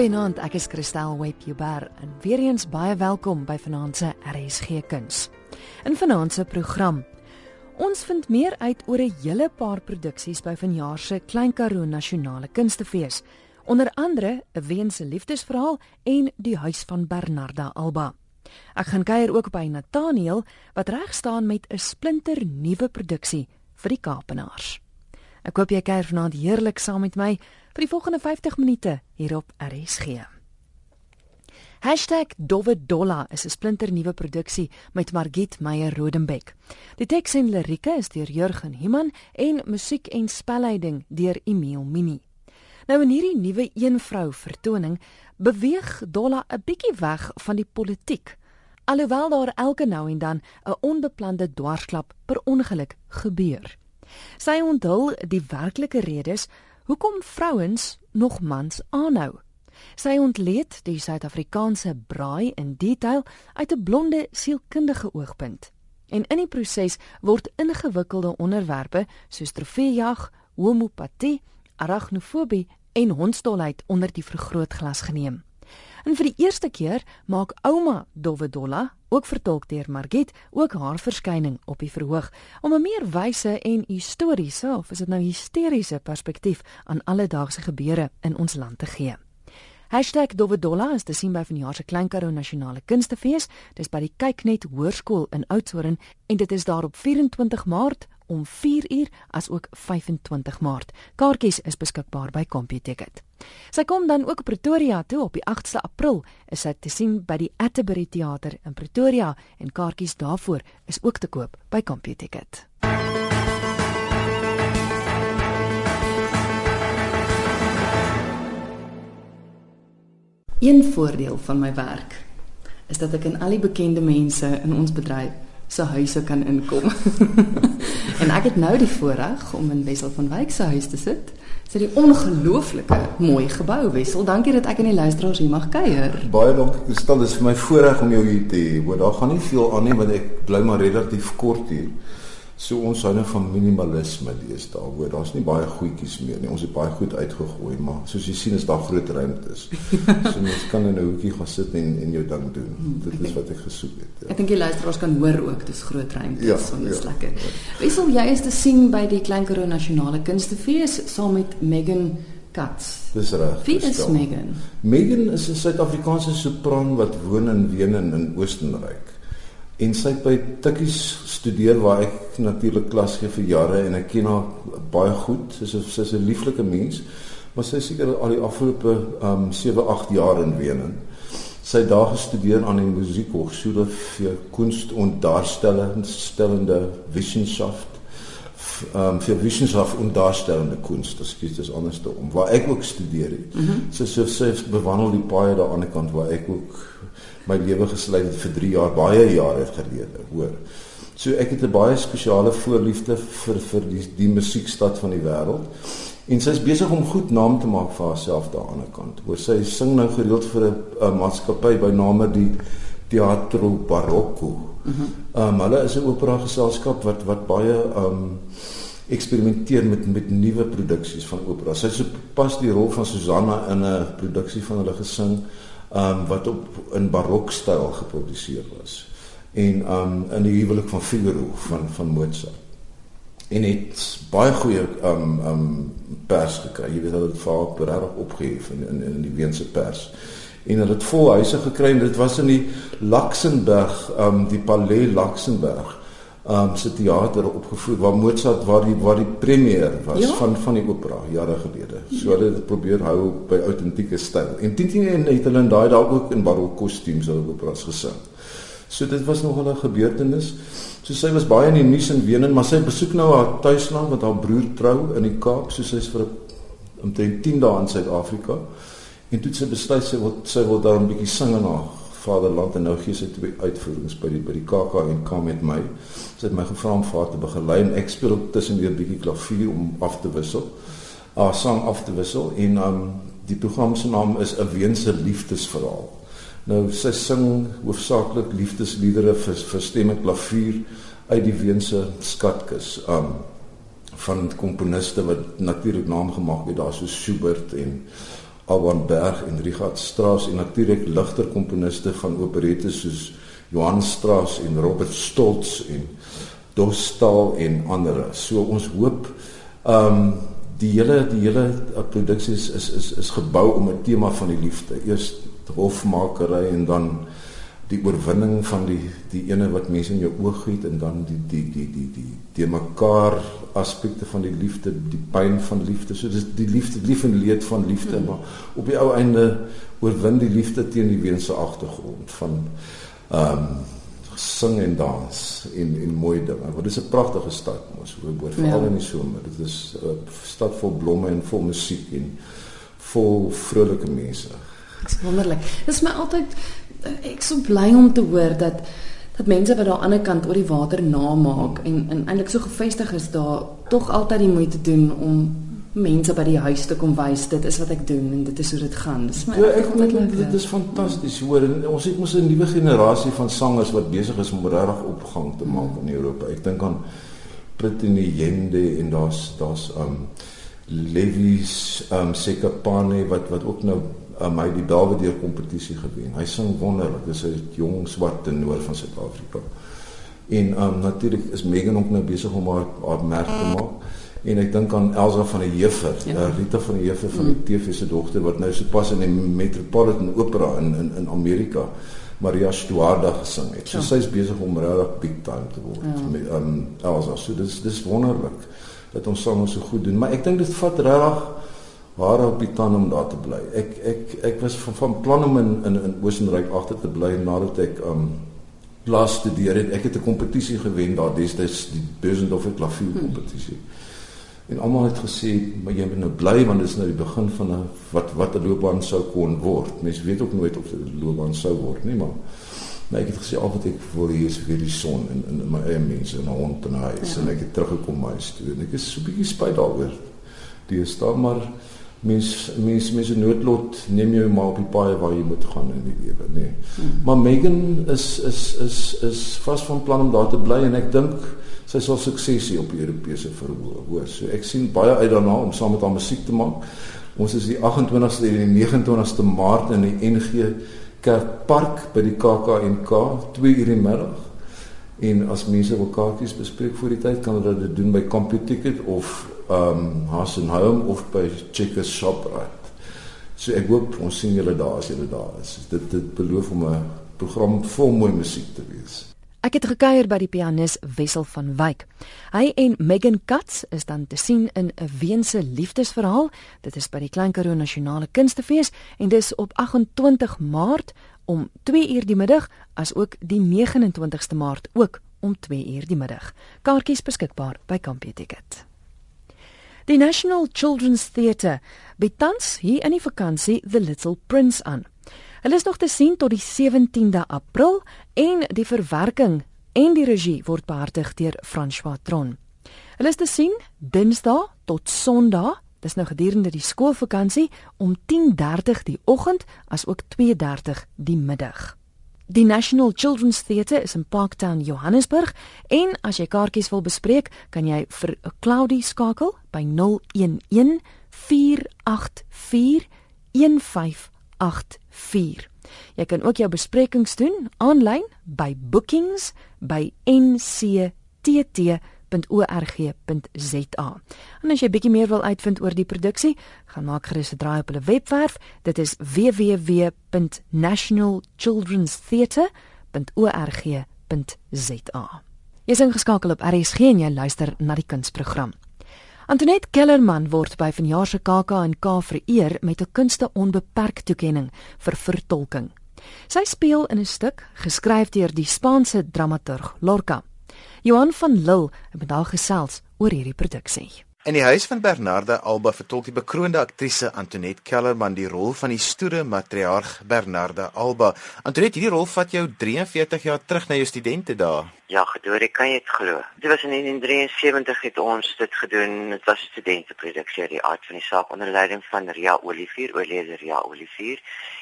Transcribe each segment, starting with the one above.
Goeienaand, ek is Christel Webber en weer eens baie welkom by Vanaand se RSG Kuns. In Vanaand se program Ons vind meer uit oor 'n hele paar produksies by vanjaar se Klein Karoo Nasionale Kunstefees, onder andere 'n Weense liefdesverhaal en Die Huis van Bernarda Alba. Ek gaan kuier ook by Nathaniel wat reg staan met 'n splinter nuwe produksie vir die Kaapenaars. Ek hoop jy kuier vanaand heerlik saam met my vir die volgende 50 minute hier op RSG. #dovedolla is 'n splinter nuwe produksie met Margit Meyer Rodenbeck. Die teks en lirieke is deur Jurgen Himan en musiek en spelleiding deur Emil Mini. Nou in hierdie nuwe een vrou vertoning beweeg Dolla 'n bietjie weg van die politiek. Alhoewel daar elke nou en dan 'n onbeplande dwarsklap per ongeluk gebeur. Sy onthul die werklike redes hoekom vrouens nog mans aanhou. Sy ontleed die Suid-Afrikaanse braai in detail uit 'n blonde sielkundige oogpunt. En in die proses word ingewikkelde onderwerpe soos trofeejag, homopatie, arachnofobie en hondsdolheid onder die vergrootglas geneem. En vir die eerste keer maak ouma Dovedolla, ook vertolk deur Margit, ook haar verskyning op die verhoog om 'n meer wyse en historiese of is dit nou hysteriese perspektief aan alledaagse gebeure in ons land te gee. #dovedolla is te sien by vanjaar se Klein Karoo Nasionale Kunstefees. Dis by die Kyknet Hoërskool in Oudtshoorn en dit is daar op 24 Maart om 4uur as ook 25 Maart. Kaartjies is beskikbaar by CompuTicket. Sy kom dan ook Pretoria toe op die 8ste April is sy te sien by die Atterbury Theater in Pretoria en kaartjies daarvoor is ook te koop by CompuTicket. Een voordeel van my werk is dat ek in al die bekende mense in ons bedryf se huise kan inkom. en ek het nou die voorreg om in Wessel van Wyk se huis te sit. Dit is 'n ongelooflike mooi gebou, Wessel. Dankie dat ek in die luisteraars hier mag kuier. Baie dankie. Dit is vir my voorreg om jou hier te hê. Daar gaan nie veel aan nie want ek bly maar relatief kort hier. So ons hou nou van minimalisme lees daaroor. Daar's nie baie goedjies meer nie. Ons het baie goed uitgegooi, maar soos jy sien is daar groot ruimtes. so mens kan in 'n hoekie gaan sit en en jou ding doen. Hmm, dit is wat ek gesoek het. Ja. Ek dink die luisteraars kan hoor ook dis groot ruimtes, ja, so dit is ja, lekker. Ja. Wissel jy is te sien by die Klein Karoo Nasionale Kunstefees saam met Megan Katz. Dis reg. Wie is Megan? Megan is 'n Suid-Afrikaanse sopran wat woon in Wenen in Oostenryk en sy het by Tikkies studeer waar ek natuurlik klas gee vir jare en ek ken haar baie goed. Sy's sy's 'n lieflike mens, maar sy seker al die afgelope um 7, 8 jaar in Wenen. Sy het daar gestudeer aan die Musikhochschule für Kunst und Darstellung stellende Wissenschaft um für Wissenschaft und darstellende Kunst. Das geht das anders da um. Waar ek ook studeer het. Mm -hmm. Sy sê sy bewandel die paai daar aan die kant waar ek ook my lewe gesluit het vir 3 jaar, baie jare gelede, hoor. So ek het 'n baie spesiale voorliefde vir vir die die musiekstad van die wêreld. En sy is besig om goed naam te maak vir haarself daar aan die kant. Hoor sy sing nou gereeld vir 'n maatskappy by name die Teatro Barocco. Ehm um, hulle is 'n opera geselskap wat wat baie ehm um, eksperimenteer met met nuwe produksies van opera. Sy het pas die rol van Susanna in 'n produksie van hulle gesing um, wat op in barokstyl geproduseer was. En um in die huwelik van Figaro van van Mozart. En het baie goeie um um pers gekry. Jy weet hulle het vaak reg opgehef in, in in die Weense pers. En hulle het vol huise gekry. En dit was in die Luxemburg um die Palais Luxemburg um se teater opgevoer waar Mozart waar die waar die premier was ja? van van die opera jare gelede. So hulle het probeer hou by autentieke styl. En teen teen het hulle daai dalk ook in barok kostuums hulle operas gesing. So dit was nog 'n gebeurtenis. So sy was baie in die nuus in Wenen, maar sy besoek nou haar tuisland met haar broer trou in die Kaap, so sy's vir omtrent 10 dae in Suid-Afrika. En toe sy besluit sy wil sy wil daar 'n bietjie sing en haar vaderland en nou gee sy twee uitvoerings by die by die kom met my. Sy het my gevra om vir haar te begelei en ek speel ook tussen weer bietjie klavier om af te wissel. Haar sang af te wissel en um die program se naam is 'n Weense liefdesverhaal. Nou sy sing hoofsaaklik liefdesliedere vir vir stem en klavier uit die Weense skatkis. Um van komponiste wat natuurlik naam gemaak het daar so Schubert en Alban Berg en Richard Strauss en natuurlik ligter komponiste van operettes soos Johann Strauss en Robert Stoltz en Dostal en ander. So ons hoop ehm um, die hele die hele uh, produksie is is is is gebou om 'n tema van die liefde. Eers hofmakery en dan die oorwinning van die die ene wat mense in jou oog het en dan die die die die die die mekaar aspekte van die liefde, die pyn van liefde. So dis die liefde, lief en leed van liefde, mm. maar op die ou einde oorwin die liefde teen die weense agtergrond van ehm um, sing en dans en en mooi dinge. Want dit is 'n pragtige stad mos, hoor veral ja. in die somer. Dit is 'n stad vol blomme en vol musiek en vol vrolike mense. Dit is wonderlik. Dit is my altyd ek so bly om te hoor dat dat mense wat daar aan die ander kant oor die water namaak en en eintlik so gefestig is daar tog altyd die moeite doen om mense by die huis te kom wys dit is wat ek doen en dit is hoe dit gaan. Dis my ja, ek dink dit is fantasties hoor en ons het mos 'n nuwe generasie van sangers wat besig is om regtig opgang te maak in Europa. Ek dink aan Brittany Yende en daar's daar's um Levis um Sekapane wat wat ook nou um, hy die Belvedere kompetisie gewen. Hy sing wonderlik. Dis 'n jong swart tenor van Suid-Afrika. En um natuurlik is Megan ook nou besig om haar haar merk te maak en ek dink aan Elsa van der Heever, ja. uh, Rita van der Heever van die mm. TV se dogter wat nou sopas in die Metropolitan Opera in in in Amerika Maria Stuarda gesing het. So ja. sy is besig om regtig big time te word ja. met um Elsa. So dis dis wonderlik dat ons saam so goed doen, maar ek dink dit vat regtig haar op die tand om daar te bly. Ek ek ek was van, van plan om in in in Oostenryk agter te bly nadat ek um klas studeer het. Ek het 'n kompetisie gewen daar destyds die Bösendorfer klavier kompetisie. Hmm. En almal het gesê, maar jy moet nou bly want dit is nou die begin van 'n wat wat 'n loopbaan sou kon word. Mense weet ook nooit of dit 'n loopbaan sou word nie, maar maar ek het gesê al wat ek wil hier is vir die son en in my eie mense en 'n hond en 'n huis ja. en ek het teruggekom my huis toe. En ek is so 'n bietjie spyt daaroor. Die staan maar mens mens mens noodlot neem jou maar op die paai waar jy moet gaan in die lewe, nê. Nee. Hmm. Maar Megan is is is is vas van plan om daar te bly en ek dink sy sal suksesie op die Europese verhoog hoor. So ek sien baie uit daarna om saam met haar musiek te maak. Ons is die 28ste en die 29ste Maart in die NG Kerkpark by die KAKNK 2 uur in die middag. En as mense wil kaartjies bespreek voor die tyd kan hulle dit doen by CompuTicket of um, Hasenheim of by Checkers Shoprite. So ek hoop ons sien julle daar as julle daar is. Dit dit beloof om 'n program vol mooi musiek te wees. Ek het gekuier by die pianis Wessel van Wyk. Hy en Megan Katz is dan te sien in 'n Weense liefdesverhaal. Dit is by die Klein Karoo Nasionale Kunstefees en dis op 28 Maart om 2 uur die middag as ook die 29ste Maart ook om 2 uur die middag. Kaartjies beskikbaar by Campie Ticket. Die National Children's Theatre bied tans hier in die vakansie The Little Prince aan. Hulle is nog te sien tot die 17de April en die verwerking en die regie word behartig deur François Tron. Hulle is te sien Dinsdag tot Sondag, dis nou gedurende die skoolvakansie om 10:30 die oggend as ook 2:30 die middag. Die National Children's Theatre is in Parktown, Johannesburg en as jy kaartjies wil bespreek, kan jy vir Cloudy skakel by 011 484 1584. Jy kan ook jou besprekings doen aanlyn by bookings by nctt.org.za. En as jy bietjie meer wil uitvind oor die produksie, gaan maak gerus 'n draai op hulle webwerf. Dit is www.nationalchildrenstheatre.org.za. Jy is ingeskakel op RSG en jy luister na die kunsprogram. Antoinette Kellerman word by vanjaar se KAK&K vereer met 'n kunste onbeperk toekenning vir vertolking. Sy speel in 'n stuk geskryf deur die Spaanse dramaturg Lorca. Johan van Lille het met haar gesels oor hierdie produksie. In die huis van Bernarda Alba vertolk die bekroonde aktrise Antoinette Kellerman die rol van die stoere matriarg Bernarda Alba. Antoinette, hierdie rol vat jou 43 jaar terug na jou studente dae. Ja, gedoor, ek kan dit glo. Dit was in 1973 het ons dit gedoen. Dit was 'n studenteproduksie uit die aard van die saak onder leiding van Ria Olivier, oorlede Ria Olivier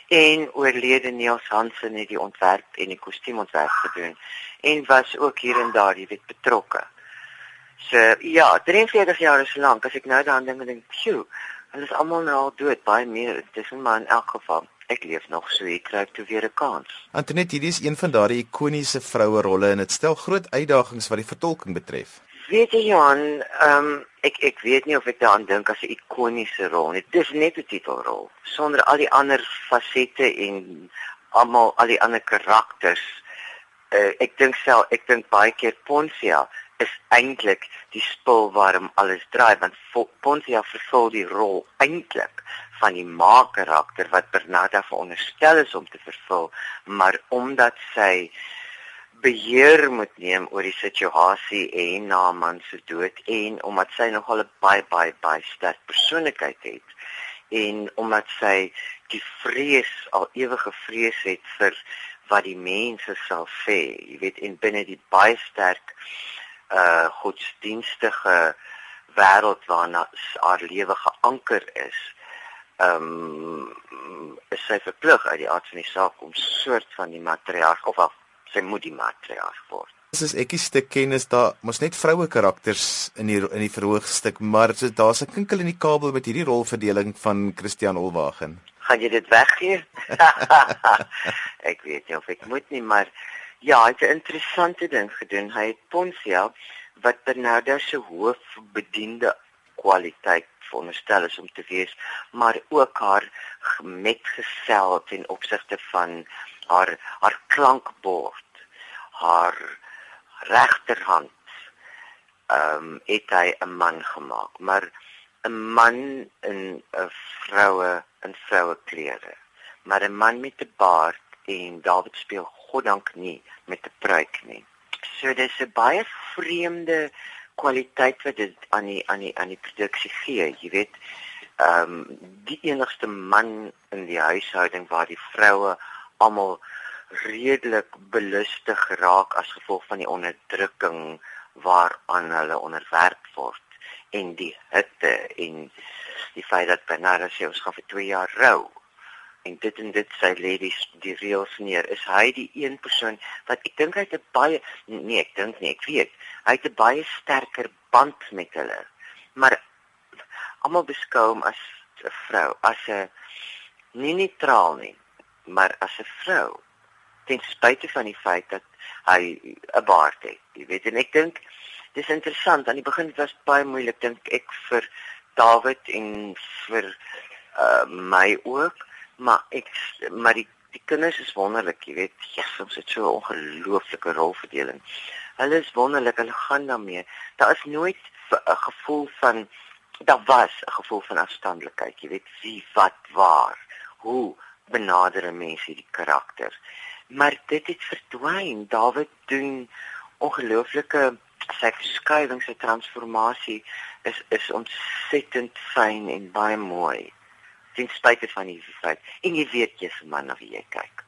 en oorlede Niels Hansen het die ontwerp en die kostuumontwerp gedoen en was ook hier en daar, jy weet, betrokke. So ja, 43 jaar is lank as ek nou daaraan dink en dink, "Sjoe, Hulle is almal nou al dood, baie meer. Dit is maar in elk geval. Ek leef nog so, ek kry toe weer 'n kans. Antoinette, hierdie is een van daardie ikoniese vroue rolle en dit stel groot uitdagings wat die vertolking betref. Weet jy Johan, ehm um, ek ek weet nie of ek daaraan dink as 'n ikoniese rol nie. Dit is net 'n titelrol sonder al die ander fasette en almal al die ander karakters. Uh, ek dink self ek dink baie keer Ponsia is eintlik die spul waarom alles draai want Ponsia vervul die rol eintlik van die ma-karakter wat Bernarda veronderstel is om te vervul, maar omdat sy beheer moet neem oor die situasie en na man se dood en omdat sy nogal 'n baie baie baie sterk persoonlikheid het en omdat sy die vrees al ewige vrees het vir wat die mense sal sê, jy weet, en binne die baie sterk uh godsdienstige wêreld waarna haar lewe geanker is. Ehm um, is sy verplig uit die aard van die saak om soort van die matriarg of af sy moet die matriarg word. Dis is ekkie stuk kennis daar mos net vroue karakters in die in die verhoogstuk, maar so daar's 'n kinkel in die kabel met hierdie rolverdeling van Christian Olwagen. Gaan jy dit weggee? ek weet nie of ek moet nie, maar Ja, hy het 'n interessante ding gedoen. Hy het Ponsia wat Bernardo se hoofbediende kwaliteit veronderstel is om te wees, maar ook haar metgesel ten opsigte van haar haar klankbord, haar regterhand. Ehm um, het hy 'n man gemaak, maar 'n man in 'n vroue in vroue klere, maar 'n man met 'n baard en David speel goddank nie met 'n pruik nie. So dis 'n baie vreemde kwaliteit wat dit aan die aan die aan die produksie gee, jy weet. Ehm um, die enigste man in die huishouding waar die vroue almal redelik belustig raak as gevolg van die onderdrukking waaraan hulle onderwerp word en die hitte en die feit dat Bernard sê ons gaan vir 2 jaar rou en dit en dit sy lê die reëls neer. Is hy die een persoon wat ek dink hy het 'n baie nee, ek dink nie, ek weet. Hy het 'n baie sterker band met hulle. Maar almal beskou hom as 'n vrou, as 'n nie neutraal nie, maar as 'n vrou. Ten spyte van die feit dat hy 'n baard het. Jy weet en ek dink dis interessant. Aan die begin was dit baie moeilik dink ek vir David en vir uh, my ook maar ek maar die die kinders is wonderlik, jy weet, Jesus, ons het so 'n ongelooflike rolverdeling. Hulle is wonderlik, hulle gaan daarmee. Daar is nooit 'n gevoel van daar was 'n gevoel van afstandelikheid, jy weet, wie wat waar, hoe benader 'n mens hierdie karakter. Maar dit het verdwyn. David doen ongelooflike sy verskuiwing, sy transformasie is is ontsettend fyn en baie mooi ten spyte van die feit en jy weet jy's 'n man na wie jy kyk.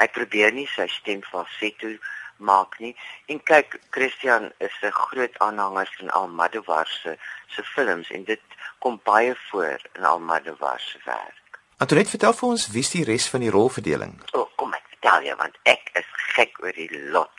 Hy probeer nie sy stem falsetto maak nie. En kyk, Christian is 'n groot aanhanger van Almodovar se se films en dit kom baie voor in Almodovar se werk. Antoinette, vertel vir ons wie's die res van die rolverdeling? O, oh, kom ek vertel jou want ek is gek oor die lot.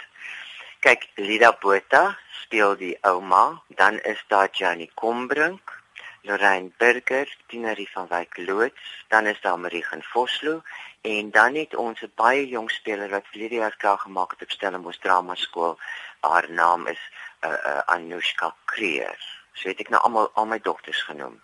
Kyk, Lida Botha speel die ouma, dan is daar Janie Kombrink, Lorraine Burger, Tinerie van Wyk loods, dan is daar Marie van Vosloo en dan het ons 'n baie jong speler wat verlede jaar klaar gemaak het op Stellenbosch Drama Skool. Haar naam is uh, uh, Anushka Kreer. So het ek nou almal al my dogters genoem.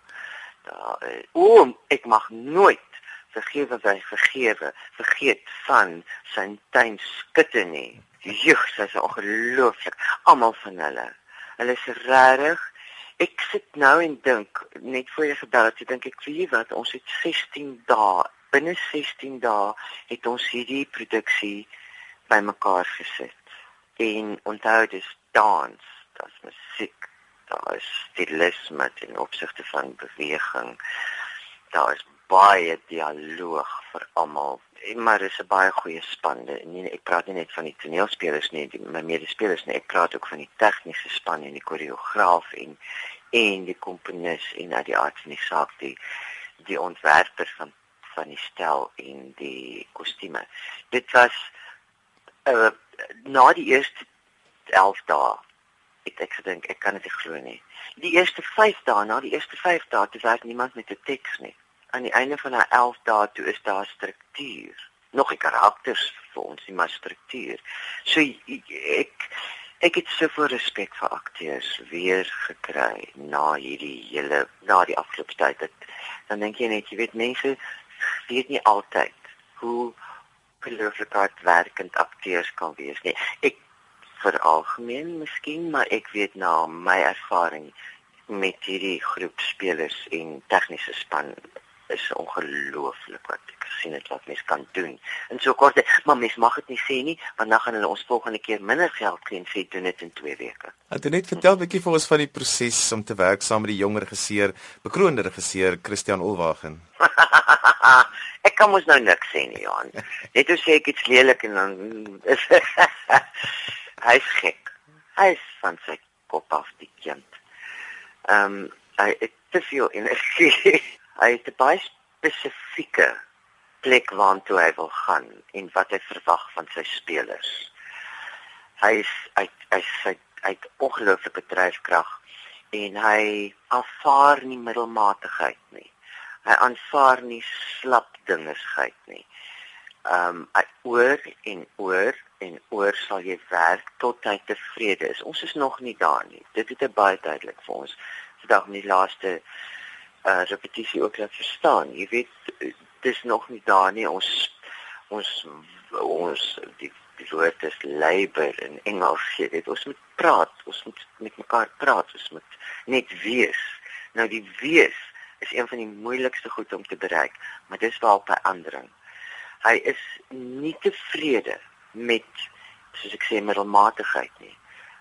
Daar uh, o, ek mag nooit vergewe by vergewe vergeet van Sintyn Skutte nie. Jogg, sy is ongelooflik. Almal van hulle. Hulle is regtig Ek sit nou en dink net voor jy gebel het, dink ek vir wat ons het 16 dae. Binne 16 dae het ons hierdie produksie bymekaar gesit. En onthou dis dans, dis musiek, daar is stilisme in opsigte van beweging. Daar is baie dialoog vir almal maar is 'n baie goeie span. Nee, ek praat nie net van die toneelspelers nie, die, my medespelers nie. Ek praat ook van die tegniese span en die koreograaf en en die komponis en uit die aard van die saak die die ontwerper van van die stel en die kostuums. Dit was uh, na die eerste 11 dae het ek gedink ek kan dit nie glo nie. Die eerste 5 dae, na die eerste 5 dae, toe werk niemand met 'n teks nie. Aan die einde van daai 11 dae toe is daar struktuur. Nog 'n karakters vir ons, nie maar struktuur. So ek ek het so veel respek vir akteurs weer gekry na hierdie hele na die afgelope tyd. Dat, dan dink jy net, jy weet mense weet nie altyd hoe ongelooflik hardwerkend akteurs kan wees nie. Ek vir algemeen miskien, maar ek weet na my ervaring met hierdie groep spelers en tegniese span is ongelooflik wat ek gesien het wat mens kan doen. En so kort, maar mens mag dit nie sê nie, want dan gaan hulle ons volgende keer minder geld kry en sê doen dit in 2 weke. Het jy net vertel 'n bietjie vir ons van die proses om te werk saam met die jonger regisseur, bekroonde regisseur Christian Olwagen? ek kan mos nou niks sê nie, Johan. Net as ek iets lelik en dan is hy's gek. Hy's van sy kop af die kind. Ehm um, hy het te veel energie. Hy het 'n baie spesifieke plek waartoe hy wil gaan en wat hy verwag van sy spelers. Hy is hy hy sy uit ongelooflike dryfkrag en hy aanvaar nie middelmatigheid nie hy aanvaar nie slap dingesheid nie. Ehm um, oor en oor en oor sal jy werk tot hy tevrede is. Ons is nog nie daar nie. Dit het baie duidelik vir ons vandag in die laaste uh repetisie ook laat verstaan. Jy weet dis nog nie daar nie. Ons ons ons die woord is labor in Engels. Jy weet ons moet praat. Ons moet met mekaar praat. Ons moet net wees. Nou die wees is een van die moeilikste goed om te bereik, maar dis waar op 'n aandering. Hy is nie tevrede met soos ek sê middelmatigheid nie.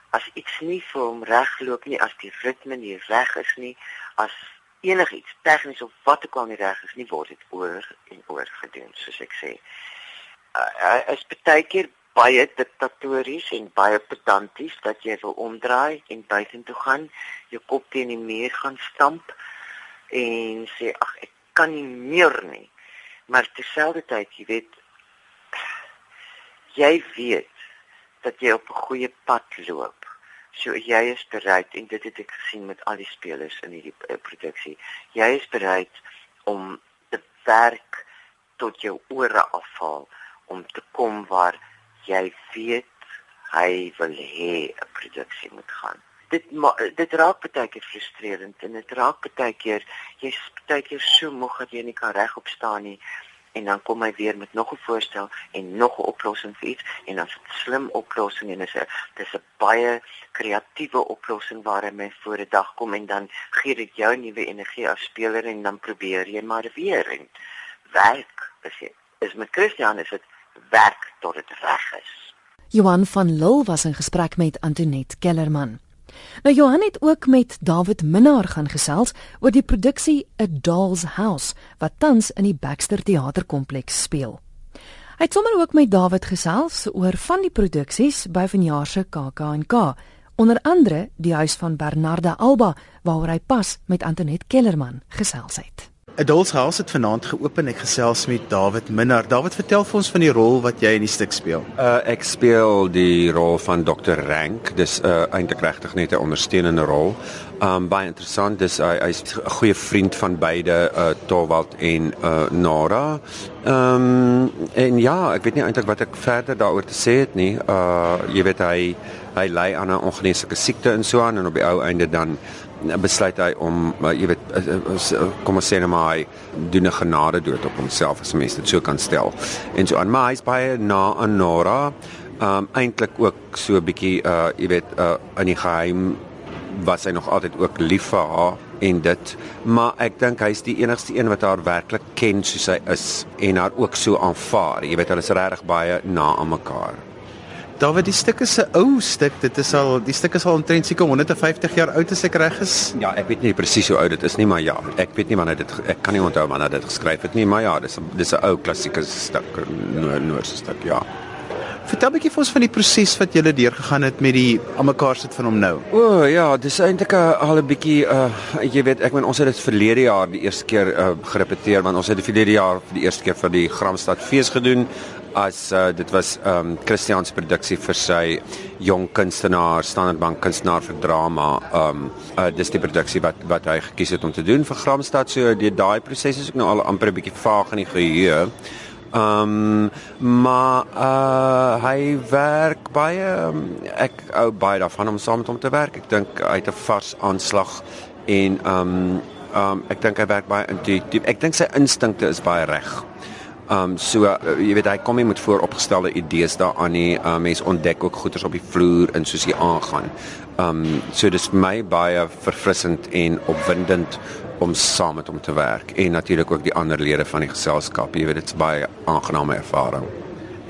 As iets nie vir hom regloop nie, as die ritme nie reg is nie, as enigiets tegnies of wat ook al nie reg is nie, word dit oor en oor gedoen, soos ek sê. Uh, hy is baie keer baie diktatories en baie pedanties dat jy wil omdraai en buitentoe gaan, jou kop teen die muur gaan stamp en sê ag ek kan nie meer nie. Maar terselfdertyd, jy weet jy weet dat jy op 'n goeie pad loop. So jy is bereid en dit het ek gesien met al die spelers in hierdie uh, produksie. Jy is bereid om te werk tot jou ore afval om te kom waar jy weet hy wil hê 'n produksie moet gaan dit dit raak baie keer frustrerend en dit raak baie keer jy's baie keer so moeg dat jy nie kan regop staan nie en dan kom hy weer met nog 'n voorstel en nog 'n oplossing vir iets. En dan slim oplossing en dis 'n dis 'n baie kreatiewe oplossing waar hy my voor 'n dag kom. En dan gee dit jou nuwe energie as speler en dan probeer jy maar weer. En werk is dit is met Christian is dit werk tot dit reg is. Johan van Lille was in gesprek met Antoinette Kellerman Nou Johan het ook met David Minnar gaan gesels oor die produksie A Doll's House wat tans in die Baxter Theaterkompleks speel. Hy het sommer ook met David gesels oor van die produksies by vanjaar se KAK&K, onder andere die huis van Bernarda Alba waaroor hy pas met Antoinette Kellerman gesels het. Adults House het vanaand geopen. Ek gesels met David Minnar. David, vertel vir ons van die rol wat jy in die stuk speel. Uh ek speel die rol van Dr. Rank. Dis uh eintlik regtig net 'n ondersteunende rol. Um baie interessant. Dis hy hy's 'n goeie vriend van beide uh Torvald en uh Nora. Um en ja, ek weet nie eintlik wat ek verder daaroor te sê het nie. Uh jy weet hy hy ly aan 'n ongeneeslike siekte en so aan en op die ou einde dan besluit hy om jy weet eh, eh, kom ons sê net maar hy doen 'n genade dood op homself as mense dit so kan stel. En so aan maar hy's baie na aan Nora. Um eintlik ook so 'n bietjie uh jy weet uh in die geheim was hy nog altyd ook lief vir haar en dit maar ek dink hy's die enigste een wat haar werklik ken soos hy is en haar ook so aanvaar. Jy weet hulle is regtig baie na aan mekaar. David, die stuk is 'n ou stuk. Dit is al die stuk is al omtrent seker 150 jaar oud as ek reg is. Ja, ek weet nie presies hoe oud dit is nie, maar ja, ek weet nie wanneer dit ek kan nie onthou wanneer dit geskryf het nie, maar ja, dis dis 'n ou klassieke stuk, Noordse stuk, ja. Vertel 'n bietjie vir ons van die proses wat jy deurgegaan het met die almekaar sit van hom nou. O oh, ja, dis eintlik al 'n bietjie uh jy weet, ek meen ons het dit verlede jaar die eerste keer uh gerepeteer want ons het die verlede jaar vir die eerste keer vir die Gramstad fees gedoen as uh, dit was ehm um, Christian se produksie vir sy jong kunstenaar, Standardbank kunstenaar vir drama. Ehm um, uh, dis die produksie wat wat hy gekies het om te doen vir Gramstad. So die daai proses is ook nou al amper 'n bietjie vaag in die geheue. Ehm um, maar uh hy werk baie um, ek ou baie daarvan om saam met hom te werk. Ek dink hy het 'n vars aanslag en ehm um, ehm um, ek dink hy werk baie intuïtief. Ek dink sy instinkte is baie reg. Ehm um, so uh, jy weet hy kom nie met vooropgestelde idees daaraan nie. Uh, mense ontdek ook goeders op die vloer en soos hy aangaan. Ehm um, so dis vir my baie verfrissend en opwindend om saam met hom te werk en natuurlik ook die ander lede van die geselskap. Jy weet dit is baie aangename ervaring.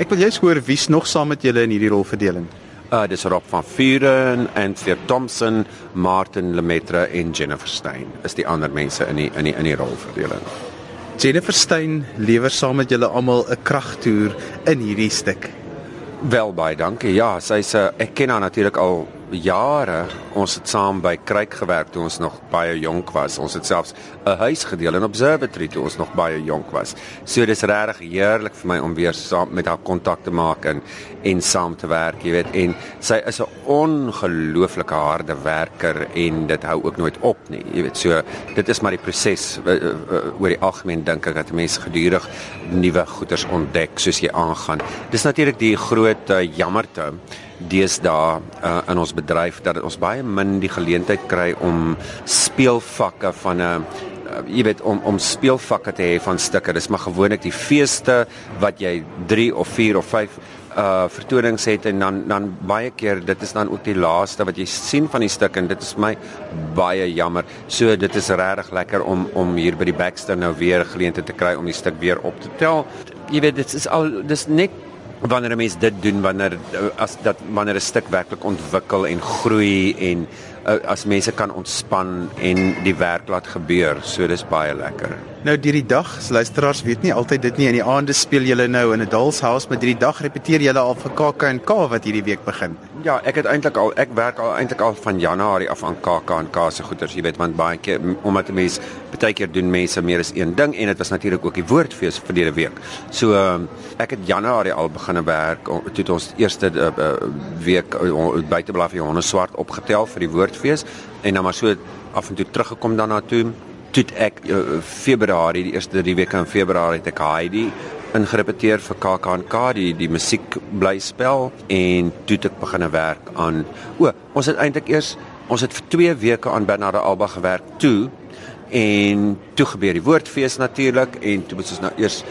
Ek wil jous hoor wie's nog saam met julle in hierdie rolverdeling. Uh dis Rob van Vuren en Theo Thompson, Martin Lemaitre en Jennifer Stein. Is die ander mense in die in die in die rolverdeling. Jennifer Stein lewer saam met julle almal 'n kragtoer in hierdie stuk. Wel baie dankie. Ja, sy's 'n ek ken haar natuurlik al jare ons het saam by Kruik gewerk toe ons nog baie jonk was. Ons het selfs 'n huis gedeel in Observatory toe ons nog baie jonk was. So dis regtig heerlik vir my om weer saam met haar kontak te maak en en saam te werk, jy weet. En sy is 'n ongelooflike harde werker en dit hou ook nooit op nie. Jy weet, so dit is maar die proses eh, eh, oor die algemeen dink ek dat mense gedurig nuwe goeders ontdek soos jy aangaan. Dis natuurlik die groot uh, jammerte deesdae uh, in ons bedryf dat ons baie min die geleentheid kry om speelvakke van 'n uh, jy weet om om speelvakke te hê van stukke. Dis maar gewoonlik die feeste wat jy 3 of 4 of 5 uh vertonings het en dan dan baie keer dit is dan ook die laaste wat jy sien van die stuk en dit is my baie jammer. So dit is regtig lekker om om hier by die Baxter nou weer geleentheid te kry om die stuk weer op te tel. Jy weet dit is al dis net wanneer 'n mens dit doen wanneer as dat wanneer 'n stuk werklik ontwikkel en groei en uh, as mense kan ontspan en die werk laat gebeur. So dis baie lekker Nou deur die dag, luisteraars weet nie altyd dit nie in die aande speel julle nou in 'n Dolls House, maar deur die dag repeteer julle al vir KAK&K wat hierdie week begin. Ja, ek het eintlik al ek werk al eintlik al van Januarie af aan KAK&K se goeders, jy weet, want baie keer omdat mense baie keer doen mense meer as een ding en dit was natuurlik ook die woordfees verlede week. So uh, ek het Januarie al begine werk toe ons eerste uh, uh, week uh, buiteblaf hier honde swart opgetel vir die woordfees en dan maar so af en toe teruggekom daarna toe toe ek uh, Februarie die eerste drie weke in Februarie het ek Heidi ingerepeteer vir KAKNK die die musiek bly spel en toe ek begin werk aan o ons het eintlik eers ons het vir 2 weke aan Bernarda Alba gewerk toe en toe gebeur die woordfees natuurlik en toe moet ons nou eers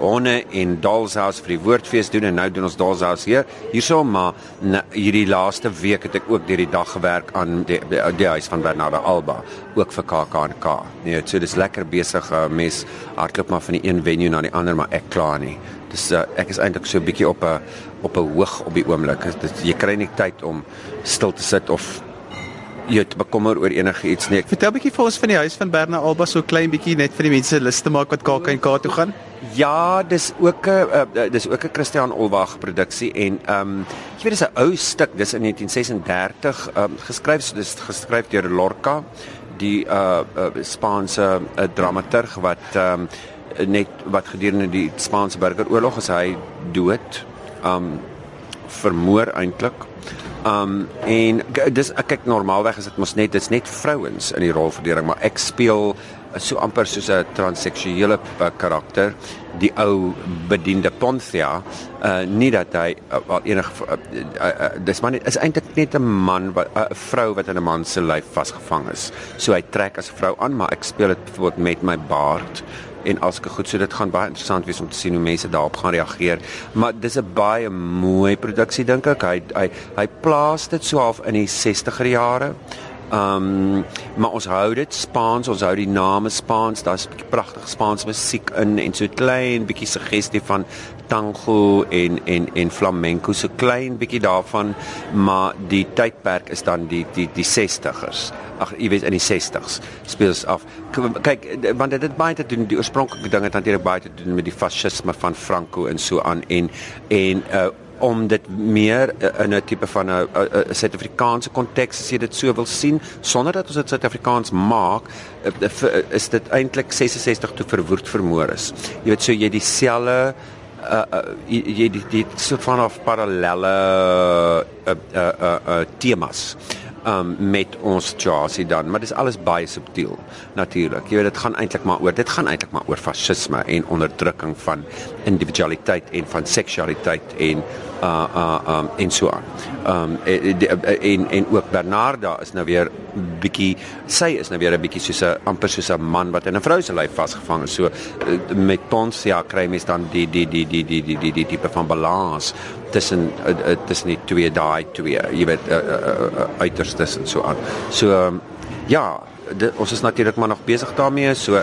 honde en Dolshouse vir die woordfees doen en nou doen ons Dolshouse hier. Hierso maar na, hierdie laaste week het ek ook deur die dag gewerk aan die, die, die huis van Bernarda Alba ook vir KAKNK. Nee, so dis lekker besig uh, mes hardloop maar van die een venue na die ander maar ek klaar nie. Dis uh, ek is eintlik so 'n bietjie op 'n op 'n hoog op die oomblik. Dit jy kry nie tyd om stil te sit of jy te bekommer oor enige iets nie. Vertel 'n bietjie vir ons van die huis van Berna Alba so klein bietjie net vir die mense lus te maak wat KAK&K toe gaan. Ja, dis ook 'n uh, dis ook 'n Christian Olwag produksie en ehm um, jy weet dis 'n ou stuk, dis in 1936 ehm um, geskryf, so dis geskryf deur Lorca, die uh, uh Spaanse uh, dramaturg wat ehm um, net wat gedurende die Spaanse burgeroorlog is hy dood. Ehm um, vermoor eintlik Um en dis ek kyk normaalweg is dit mos net dit's net vrouens in die rolverdeling, maar ek speel so amper soos 'n transseksuele karakter, die ou bediende Ponthia, uh nie dat hy uh, wel enige uh, uh, uh, dis man is eintlik net 'n man wat 'n uh, vrou wat in 'n man se lyf vasgevang is. So hy trek as 'n vrou aan, maar ek speel dit byvoorbeeld met my baard en alske goed so dit gaan baie interessant wees om te sien hoe mense daarop gaan reageer. Maar dis 'n baie mooi produksie dink ek. Hy hy hy plaas dit so half in die 60er jare. Ehm um, maar ons hou dit Spaans, ons hou die name Spaans. Daar's 'n pragtige Spaans musiek in en so klein bietjie suggestie van tango en en en flamenco, so klein bietjie daarvan, maar die tydperk is dan die die die 60ers. Ag, jy weet in die 60s speel ons af. Kyk, want dit het baie te doen die oorspronklike ding het natuurlik baie te doen met die fasisme van Franco en so aan en en uh om dit meer uh, in 'n tipe van 'n Suid-Afrikaanse konteks as jy dit so wil sien sonder dat ons dit Suid-Afrikaans maak uh, is dit eintlik 66 toe verwoord vermoor is. Jy weet so jy dieselfde uh, uh jy die soort van of parallelle uh uh uh, uh temas um met ons situasie dan, maar dis alles baie subtiel natuurlik. Jy weet dit gaan eintlik maar oor dit gaan eintlik maar oor fasisme en onderdrukking van individualiteit en van seksualiteit en uh uh um en so aan. Um eh, eh, eh, en en ook Bernarda is nou weer bietjie sy is nou weer 'n bietjie soos 'n amper soos 'n man wat in 'n vrou se lyf vasgevang is. So met Ponsia ja, kry mens dan die die die die die die die, die tipe van balans tussen uh, tussen die twee daai twee. Jy weet uh, uh, uh, uiterstes en so aan. So um, ja, dit, ons is natuurlik maar nog besig daarmee. So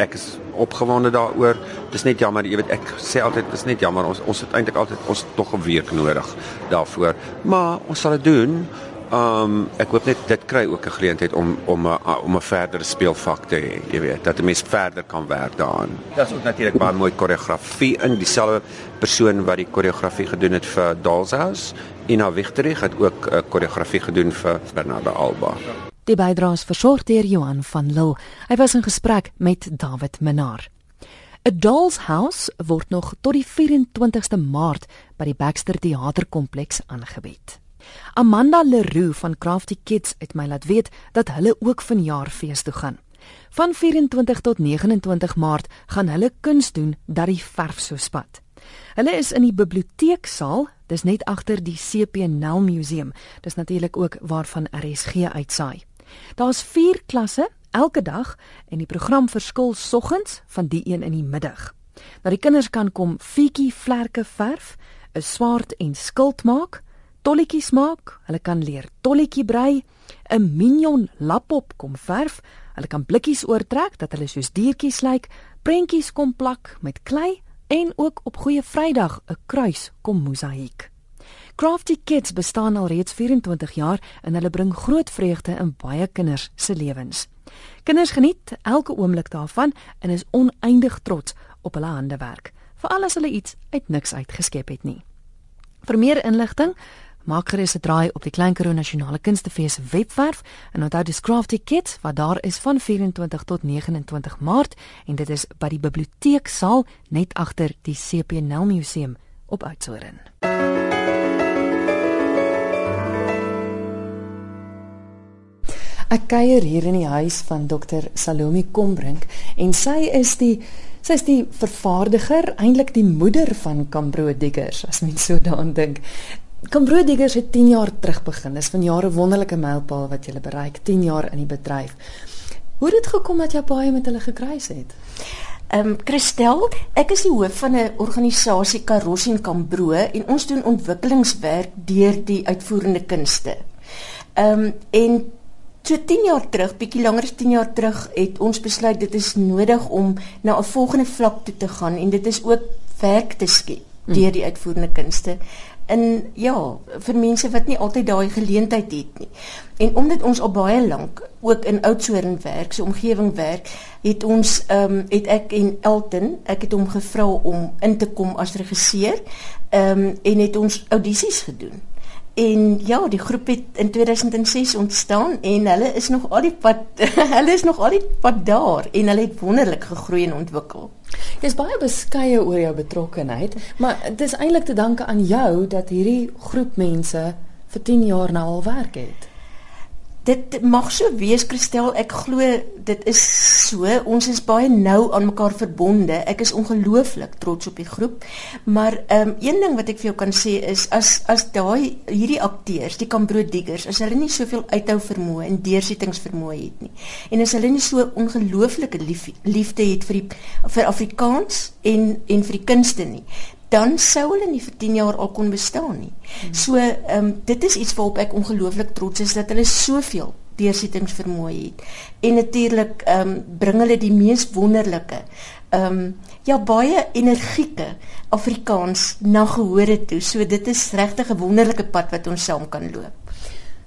ek is opgewonde daaroor. Dis net jammer, jy weet ek sê altyd dis net jammer ons ons het eintlik altyd ons tog 'n week nodig daarvoor. Maar ons sal dit doen. Um ek hoop net dit kry ook 'n geleentheid om om 'n om 'n verdere speelvak te hê, jy weet, dat 'n mens verder kan werk daaraan. Daar's ook natuurlik baie mooi koreografie in dieselfde persoon wat die koreografie gedoen het vir Dalshouse. Ina Wichterich het ook 'n koreografie gedoen vir Bernarda Alba. Die bydraes versorg deur Johan van Lille. Hy was in gesprek met David Minnar. 'n Dolls House word nog tot die 24ste Maart by die Baxter Theaterkompleks aangebied. Amanda Leroux van Crafty Kids het my laat weet dat hulle ook vanjaar fees toe gaan. Van 24 tot 29 Maart gaan hulle kuns doen dat die verf so spat. Hulle is in die biblioteeksaal, dis net agter die CP Nel Museum. Dis natuurlik ook waarvan RSG uitsaai. Daar's 4 klasse elke dag en die program verskil soggens van die een in die middag. Nou die kinders kan kom fietjie vlerke verf, 'n swaard en skild maak, tolletjies maak, hulle kan leer tolletjie brei, 'n minion lapop kom verf, hulle kan blikkies oortrek dat hulle soos diertjies lyk, prentjies kom plak met klei en ook op goeie Vrydag 'n kruis kom mosaïek. Crafty Kids bestaan al reeds 24 jaar en hulle bring groot vreugde in baie kinders se lewens. Kinders geniet elke oomblik daarvan en is oneindig trots op hulle handewerk, veral as hulle iets uit niks uitgeskep het nie. Vir meer inligting, maak gerus 'n draai op die Klein Karoo Nasionale Kunstefees webwerf en onthou dis Crafty Kids wat daar is van 24 tot 29 Maart en dit is by die biblioteeksaal net agter die CP Nel Museum op Oudtshoorn. Ek kuier hier in die huis van Dr. Salome Kombrink en sy is die sy is die vervaardiger, eintlik die moeder van Cambro Diggers as mens so daaraan dink. Cambro Diggers het 10 jaar terug begin. Dis van jare wonderlike mylpaal wat jy bereik, 10 jaar in die bedryf. Hoe het dit gekom dat jy baie met hulle gekruis het? Ehm um, Christel, ek is die hoof van 'n organisasie Karos en Cambro en ons doen ontwikkelingswerk deur die uitvoerende kunste. Ehm um, en So 10 jaar terug, bietjie langer as 10 jaar terug, het ons besluit dit is nodig om na 'n volgende vlak toe te gaan en dit is ook werk te skep hmm. deur die uitvoerende kunste. En ja, vir mense wat nie altyd daai geleentheid het nie. En omdat ons al baie lank ook in Oudtshoorn werk, so omgewing werk, het ons ehm um, het ek en Elton, ek het hom gevra om in te kom as regisseur, ehm um, en het ons audisies gedoen. En ja, die groep het in 2006 ontstaan en hulle is nog al die pad hulle is nog al die pad daar en hulle het wonderlik gegroei en ontwikkel. Jy's baie beskeie oor jou betrokkeheid, maar dit is eintlik te danke aan jou dat hierdie groep mense vir 10 jaar nou al werk het dit mag so wees Christel. Ek glo dit is so. Ons is baie nou aan mekaar verbonde. Ek is ongelooflik trots op die groep. Maar um, een ding wat ek vir jou kan sê is as as daai hierdie akteurs die Cambro Diggers as hulle nie soveel uithou vermoë en deursettingsvermoë het nie en as hulle nie so ongelooflike lief, liefde het vir die vir Afrikaans en en vir die kunste nie dan sou hulle nie vir 10 jaar al kon bestaan nie. Hmm. So, ehm um, dit is iets waarop ek ongelooflik trots is dat hulle soveel deursettingsvermoë het. En natuurlik ehm um, bring hulle die mees wonderlike ehm um, ja baie energieke Afrikaans na gehore toe. So dit is regtig 'n wonderlike pad wat ons saam kan loop.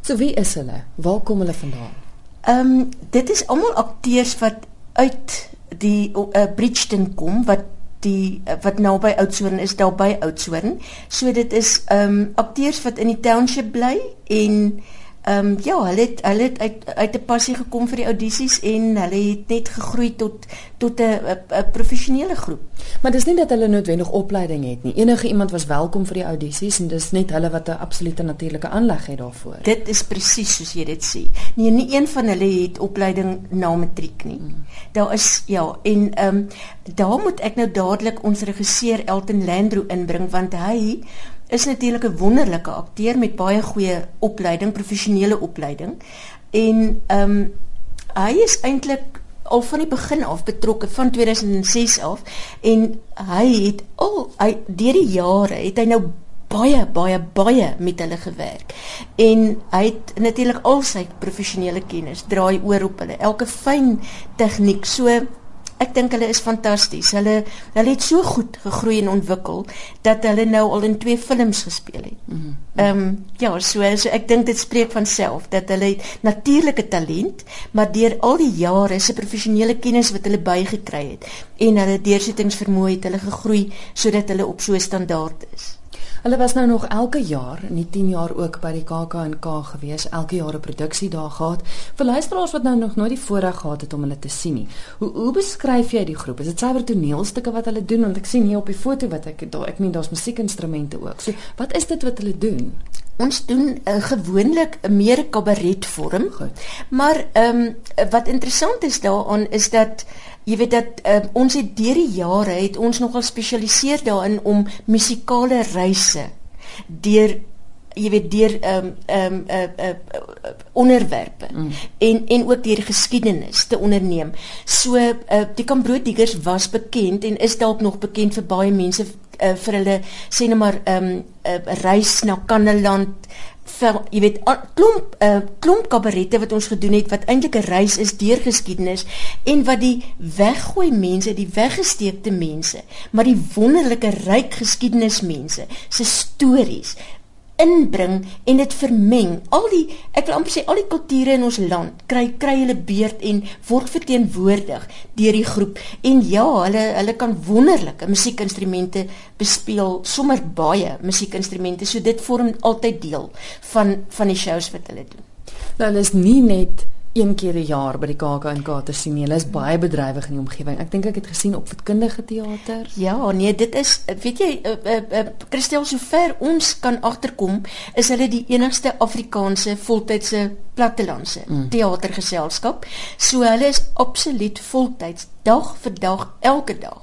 So wie is hulle? Waar kom hulle vandaan? Ehm um, dit is almal akteurs wat uit die uh, Bridgeton kom wat die eh, wat naby Oudtshoorn is daar by Oudtshoorn. So dit is ehm um, akteurs wat in die township bly en ehm um, ja, hulle het hulle het uit uit 'n passie gekom vir die audisies en hulle het net gegroei tot tot 'n 'n professionele groep. Maar dis nie dat hulle noodwendig opleiding het nie. Enige iemand was welkom vir die audisies en dis net hulle wat 'n absolute natuurlike aanleg het daarvoor. Dit is presies soos jy dit sê. Nee, nie een van hulle het opleiding na matriek nie. Hmm. Daar is ja, en ehm um, daar moet ek nou dadelik ons regisseur Elton Landro inbring want hy is natuurlik 'n wonderlike akteur met baie goeie opleiding, professionele opleiding. En ehm um, hy is eintlik al van die begin af betrokke van 2006 af en hy het al hy deur die jare het hy nou baie baie baie met hulle gewerk. En hy het natuurlik al sy professionele kennis draai oor op hulle. Elke fyn tegniek so Ek dink hulle is fantasties. Hulle hulle het so goed gegroei en ontwikkel dat hulle nou al in twee films gespeel het. Mhm. Ehm mm um, ja, so so ek dink dit spreek van self dat hulle natuurlike talent, maar deur al die jare se professionele kennis wat hulle bygekry het en hulle deursettingsvermoë het hulle gegroei sodat hulle op so 'n standaard is. Hulle was nou nog elke jaar in die 10 jaar ook by die KAK&K gewees, elke jaar 'n produksie daar gehad. Vir luisteraars wat nou nog nooit die voorreg gehad het om hulle te sien nie. Hoe hoe beskryf jy die groep? Is dit suiwer toneelstukke wat hulle doen want ek sien hier op die foto wat ek daar ek meen daar's musiekinstrumente ook. So, wat is dit wat hulle doen? Ons doen uh, gewoonlik 'n meer kabaretvorm. Maar ehm um, wat interessant is daaraan is dat Jy weet dat uh, ons het deur die jare het ons nogal spesialiseer daarin om musikale reise deur jy weet deur ehm um, ehm um, uh, uh, onderwerpe mm. en en ook deur geskiedenis te onderneem. So uh, die Kambroodiggers was bekend en is dalk nog bekend vir baie mense uh, vir hulle sê net maar ehm um, uh, reis na Kanneland vir jy weet klomp uh, klomp kabarette wat ons gedoen het wat eintlik 'n reis is deur geskiedenis en wat die weggooi mense, die weggesteekte mense, maar die wonderlike ryk geskiedenismense se stories inbring en dit vermeng. Al die ek wil amper sê al die kulture in ons land kry kry hulle beurt en word verteenwoordig deur die groep. En ja, hulle hulle kan wonderlike musiekinstrumente bespeel, sommer baie musiekinstrumente. So dit vorm altyd deel van van die shows wat hulle doen. Nou, hulle is nie net een keer 'n jaar by die KAK&K te sien. Hulle is baie bedrywig in die omgewing. Ek dink ek het gesien op voetkundige teater. Ja, nee, dit is weet jy, uh, uh, uh, Christel sover ons kan agterkom, is hulle die enigste Afrikaanse voltydse plattelandse mm. teatergeselskap. So hulle is absoluut voltyds dag vir dag, elke dag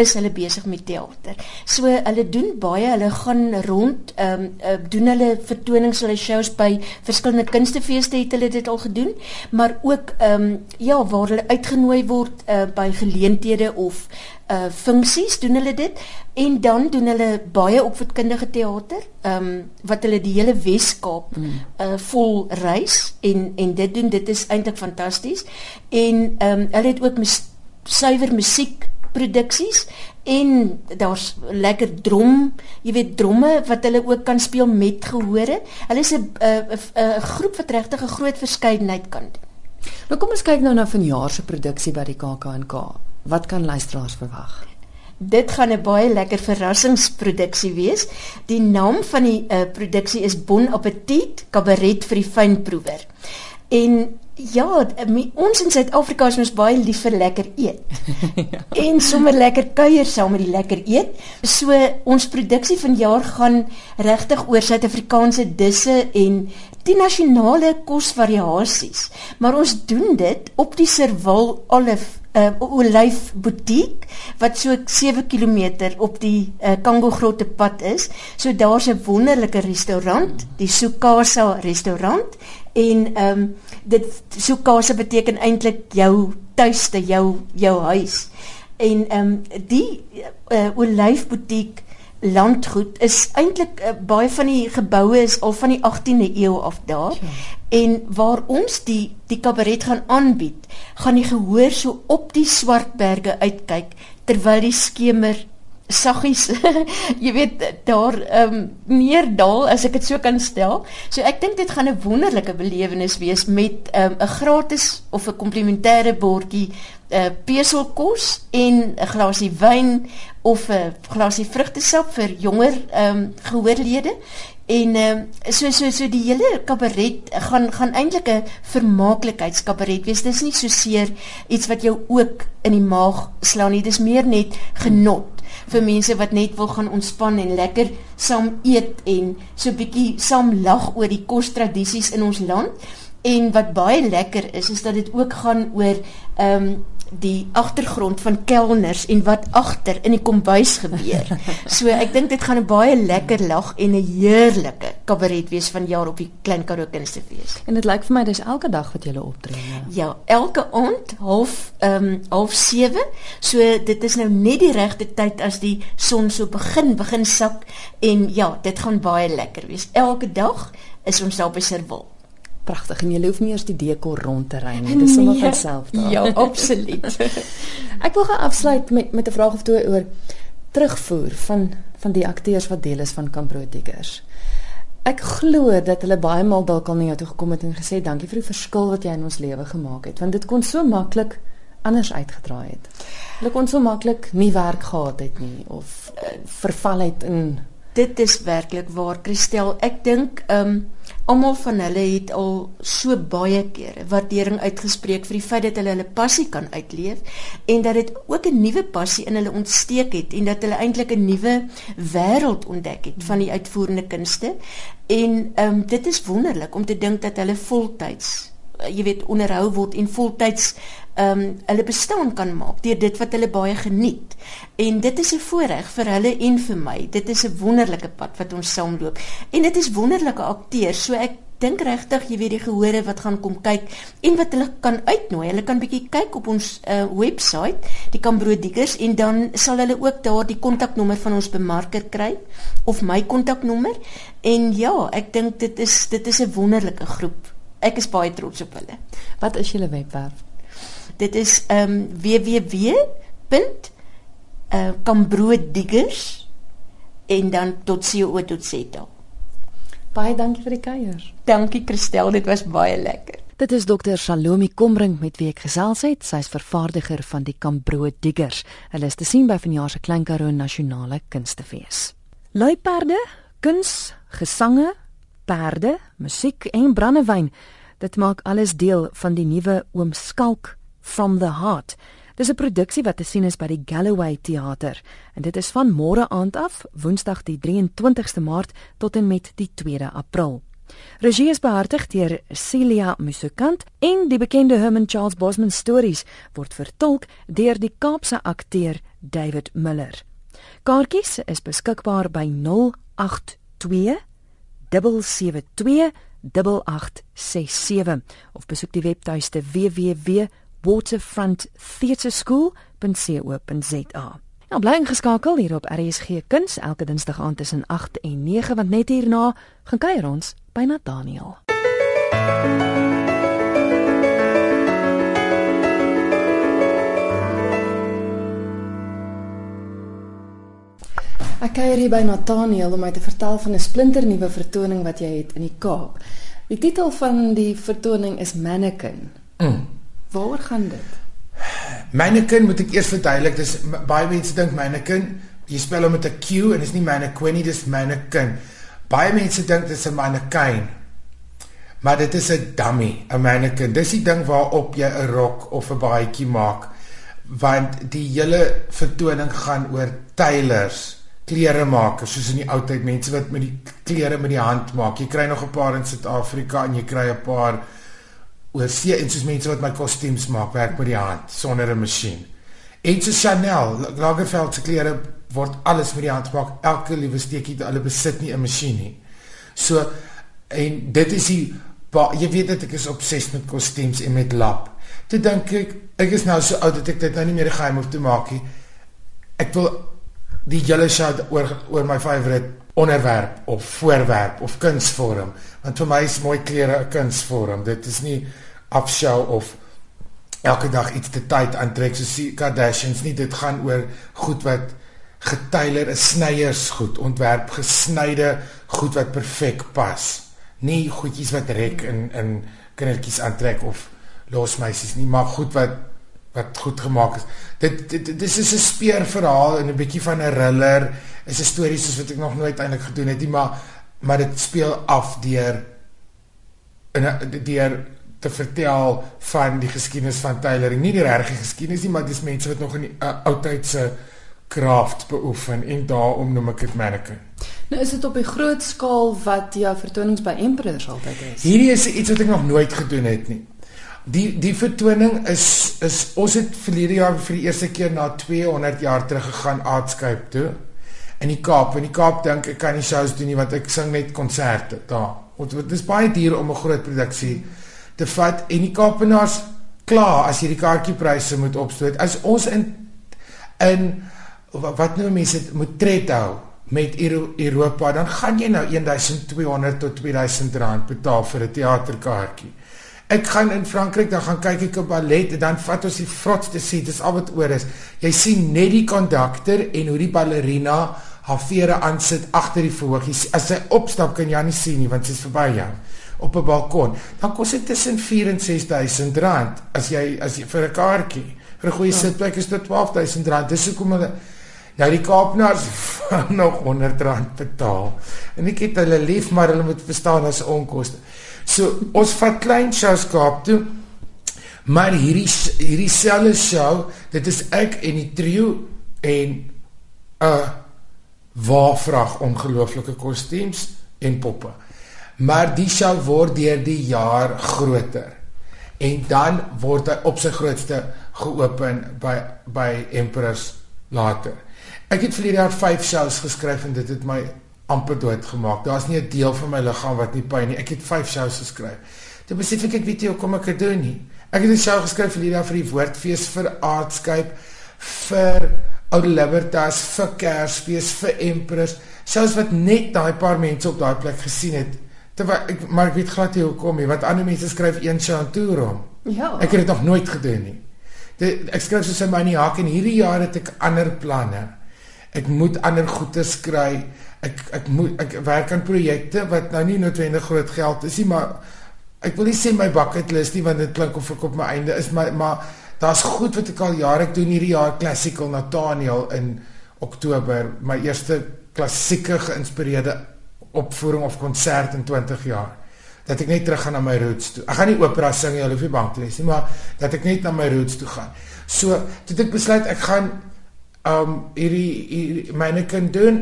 is hulle besig met teater. So hulle doen baie, hulle gaan rond, ehm um, uh, doen hulle vertonings, hulle shows by verskillende kunstefeeste het hulle dit al gedoen, maar ook ehm um, ja, waar hulle uitgenooi word uh, by geleenthede of uh funksies doen hulle dit en dan doen hulle baie opvoedkundige teater ehm um, wat hulle die hele Wes-Kaap mm. uh vol reis en en dit doen dit is eintlik fantasties en ehm um, hulle het ook suiwer musiek produksies en daar's lekker drom, jy weet dromme wat hulle ook kan speel met gehore. Hulle is 'n 'n groep wat regtig 'n groot verskeidenheid kan doen. Nou kom ons kyk nou na vanjaar se produksie by die KAK&K. Wat kan luisteraars verwag? Dit gaan 'n baie lekker verrassingsproduksie wees. Die naam van die uh, produksie is Bon Appetit Kabaret vir die fynproewer. En Ja, ons in Suid-Afrika is mos baie lief vir lekker eet. ja. En sommer lekker kuier saam met die lekker eet. So ons produksie vanjaar gaan regtig oor Suid-Afrikaanse disse en die nasionale kosvariasies. Maar ons doen dit op die Serval Olive uh, olyf butiek wat so 7 km op die uh, Kango grotte pad is. So daar's 'n wonderlike restaurant, die Sukasa restaurant en ehm um, dit Sukasa beteken eintlik jou tuiste, jou jou huis. En ehm um, die uh, olyf butiek landgoed is eintlik uh, baie van die geboue is al van die 18de eeu af daar ja. en waar ons die die kabaret gaan aanbied gaan die gehoor so op die swartberge uitkyk terwyl die skemer saggies jy weet daar ehm um, neerdal as ek dit so kan stel. So ek dink dit gaan 'n wonderlike belewenis wees met 'n um, gratis of 'n komplementêre bordjie uh, peselkos en 'n glasie wyn of 'n glasie vrugtesap vir jonger ehm um, gehoorlede En ehm uh, so so so die hele kabaret gaan gaan eintlik 'n vermaaklikheidskabaret wees. Dis nie so seer iets wat jou ook in die maag slaan nie. Dis meer net genot vir mense wat net wil gaan ontspan en lekker saam eet en so bietjie saam lag oor die kostradisies in ons land. En wat baie lekker is is dat dit ook gaan oor ehm um, die agtergrond van kelners en wat agter in die kombuis gebeur. So ek dink dit gaan 'n baie lekker lag en 'n heerlike kabaret wees van jaar op die Klein Karoo Kunstefees. En dit lyk vir my dis elke dag wat jy optree. Ja. ja, elke aand half ehm um, half 7. So dit is nou net die regte tyd as die son so begin begin sak en ja, dit gaan baie lekker wees. Elke dag is ons daar by Serwil pragtig en jy hoef nie eers die dekor rond te ry nie. Dit is sommer van self daar. Ja, absoluut. Ek wil gaan afsluit met met 'n vraag of twee oor terugvoer van van die akteurs wat deel is van Camp Diggers. Ek glo dat hulle baie maal dalk al na jou toe gekom het en gesê dankie vir die verskil wat jy in ons lewe gemaak het want dit kon so maklik anders uitgedraai het. Hulle kon so maklik nie werk gehad het nie of uh, verval het in dit is werklik waar Christel ek dink ehm um, almal van hulle het al so baie kere waardering uitgespreek vir die feit dat hulle hulle passie kan uitleef en dat dit ook 'n nuwe passie in hulle ontsteek het en dat hulle eintlik 'n nuwe wêreld ontdek het van die uitvoerende kunste. En ehm um, dit is wonderlik om te dink dat hulle voltyds jy weet onderhou word en voltyds ehm um, hulle bestaan kan maak deur dit wat hulle baie geniet. En dit is 'n voorreg vir hulle en vir my. Dit is 'n wonderlike pad wat ons saamloop. En dit is wonderlike akteurs. So ek dink regtig jy weet die gehore wat gaan kom kyk en wat hulle kan uitnooi. Hulle kan bietjie kyk op ons uh, webwerf, die Kambro Diggers en dan sal hulle ook daar die kontaknommer van ons bemarker kry of my kontaknommer. En ja, ek dink dit is dit is 'n wonderlike groep. Ek is baie trots op hulle. Wat is julle webwerf? Dit is ehm um, www.cambrodiggers uh, en dan .co.za. Baie dankie vir die kuier. Dankie Christel, dit was baie lekker. Dit is dokter Salomi Kombrink met wie ek gesels het. Sy's vervaardiger van die Cambro Diggers. Hulle is te sien by vanjaar se Klein Karoo Nasionale Kunstefees. Luiperde, kuns, gesange, perde, musiek en brandewyn. Dit maak alles deel van die nuwe Oom Skalk From the Heart. Dis 'n produksie wat te sien is by die Galloway Theater en dit is van môre aand af, Woensdag die 23ste Maart tot en met die 2de April. Regie is behartig deur Celia Musukant en die bekende Herman Charles Bosman stories word vertolk deur die Kaapse akteur David Miller. Kaartjies is beskikbaar by 082 772 8867 of besoek die webtuiste www waterfronttheatreschool.co.za. Nou bly ingeskakel hier op RSG Kuns elke Dinsdag aand tussen 8 en 9 want net hierna gaan kuier ons by Nathaniel. Ek kuier hier by Nathaniel om my te vertel van 'n splinternuwe vertoning wat jy het in die Kaap. Die titel van die vertoning is Mannequin. Mm. Waar gaan dit? Kind moet ek eers verduidelik. Dis baie mense dink kind, jy spel hom met 'n Q en is nie myne Queenie, dis kind. Baie mense dink dit is 'n mannequin. Maar dit is 'n dummy, 'n mannequin. Dis die ding waarop jy 'n rok of 'n baadjie maak. Want die hele vertoning gaan oor tailors, kleremakers, soos in die ou tyd mense wat met die klere met die hand maak. Jy kry nog 'n paar in Suid-Afrika en jy kry 'n paar oor see en soos mense wat my kostuums maak, werk met die hand sonder 'n masjien. En so Chanel, Lagerfeld se klere word alles met die hand gemaak. Elke liewe steekie, hulle besit nie 'n masjien nie. So en dit is die jy weet dat ek is obsessief met kostuums en met lap. Toe dink ek ek is nou so oud dat ek dit nou nie meer geheim hoef te maak nie. Ek wil die julle shot oor oor my favorite onderwerp of voorwerp of kunsvorm want vir my is mooi klere 'n kunsvorm dit is nie afshow of elke dag iets te tyd aantrek so die Kardashians nie. Dit gaan oor goed wat getailer 'n snyiersgoed, ontwerp gesnyde goed wat perfek pas. Nie goedjies wat rek in in kindertjies aantrek of losmeisies nie, maar goed wat wat goed gemaak is. Dit dit dis is 'n speurverhaal en 'n bietjie van 'n thriller. Is 'n storie soos wat ek nog nooit eintlik gedoen het nie, maar maar dit speel af deur in deur te vertel van die geskiedenis van tailoring. Nie die regte geskiedenis nie, maar dis mense wat nog in die uh, oudheidse kraft beoefen en daarom noem ek dit mannequin. Nou is dit op 'n groot skaal wat jou vertonings by Emperors altyd is. Hierdie is iets wat ek nog nooit gedoen het nie. Die die vertoning is is ons het verlede jaar vir die eerste keer na 200 jaar terug gegaan Artscape toe in die Kaap. In die Kaap dink ek kan nie shows doen nie want ek sing net konserte daar. Want dit is baie duur om 'n groot produksie te vat en die Kaapenaars klaar as jy die kaartjiepryse moet opstoot. As ons in in wat nou mense moet tred hou met Europa, dan gaan jy nou 1200 tot 2000 rand betaal vir 'n teaterkaartjie. Ek gaan in Frankryk dan gaan kyk ek 'n ballet en dan vat ons die vrotste seat, dis al wat oor is. Jy sien net die kondukteur en hoe die ballerina haar vere aansit agter die verhoogies. As sy opstap kan jy nie sien nie want sy's verby jou op 'n balkon. Dan kos dit tussen 4 en 6000 rand as jy as jy vir 'n kaartjie. Vir 'n goeie ja. sitplek is dit 12000 rand. Dis hoekom hulle nou die Kaapnaars nog 100 rand betaal. En ek het hulle lief, maar hulle moet verstaan as onkoste. So ons vat klein shows Kaap toe. Maar hierdie hierdie selfe show, dit is ek en die trio en 'n waar vrag ongelooflike kostuums en poppe. Maar die show word deur die jaar groter. En dan word hy op sy grootste geopen by by Emperors later. Ek het vir hierdie jaar 5 shows geskryf en dit het my amper dood gemaak. Daar's nie 'n deel van my liggaam wat nie pyn nie. Ek het 5 shows geskryf. Toe besef ek ek weet nie hoe kom ek dit doen nie. Ek het 'n show geskryf vir jaar vir die Woordfees vir Artscape vir Ou Libertas vir Kersfees vir Emperors, selfs wat net daai paar mense op daai plek gesien het. Terwyl ek maar ek weet glad nie hoekom nie, want ander mense skryf een show aan toer om. Ja. Ek het dit nog nooit gedoen nie. Dit ek skryf soos in my haak en hierdie jaar het ek ander planne. Ek moet ander goeie skry. Ek ek moet ek werk aan projekte wat nou nie noodwendig groot geld is nie, maar ek wil nie sê my bucket list nie want dit klink of ek op my einde is, maar maar Daar's goed wat ek al jare ek doen hierdie jaar classical Nathaniel in Oktober, my eerste klassieke geïnspireerde opvoering of konsert in 20 jaar. Dat ek net terug gaan na my roots toe. Ek gaan nie opera sing nie, hoef nie bang te wees nie, maar dat ek net na my roots toe gaan. So, dit ek besluit ek gaan um hierdie, hierdie myne kan doen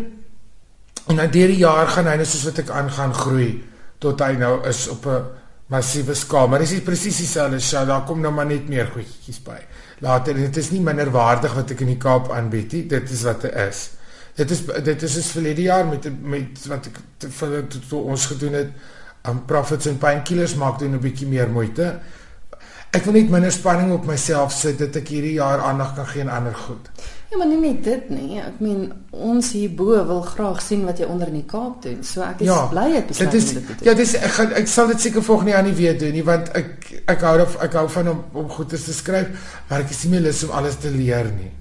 en na hierdie jaar gaan hy net soos wat ek aangaan groei tot hy nou is op 'n massiewe skaal, maar dis nie presies dieselfde show, daar kom nou maar net meer goedjies by. Later, dit is nie minder waardig wat ek in die Kaap aanbied nie, dit is wat dit is. Dit is dit is is verlede jaar met met wat ek vir ons gedoen het aan um, Profits and Painkillers maak doen 'n bietjie meer moeite. Ek wil net minder spanning op myself sit dat ek hierdie jaar aandag kan gee aan ander goed. Ja, maar nie net dit nie. Ek meen ons hierbo wil graag sien wat jy onder in die Kaap doen. So ek is ja, bly ek besluit dit is, dit te doen. Ja, dis ek gaan ek sal dit seker volgende jaar nie weer doen nie want ek ek hou of ek hou van om om goed te skryf, maar ek is nie meer lus om alles te leer nie.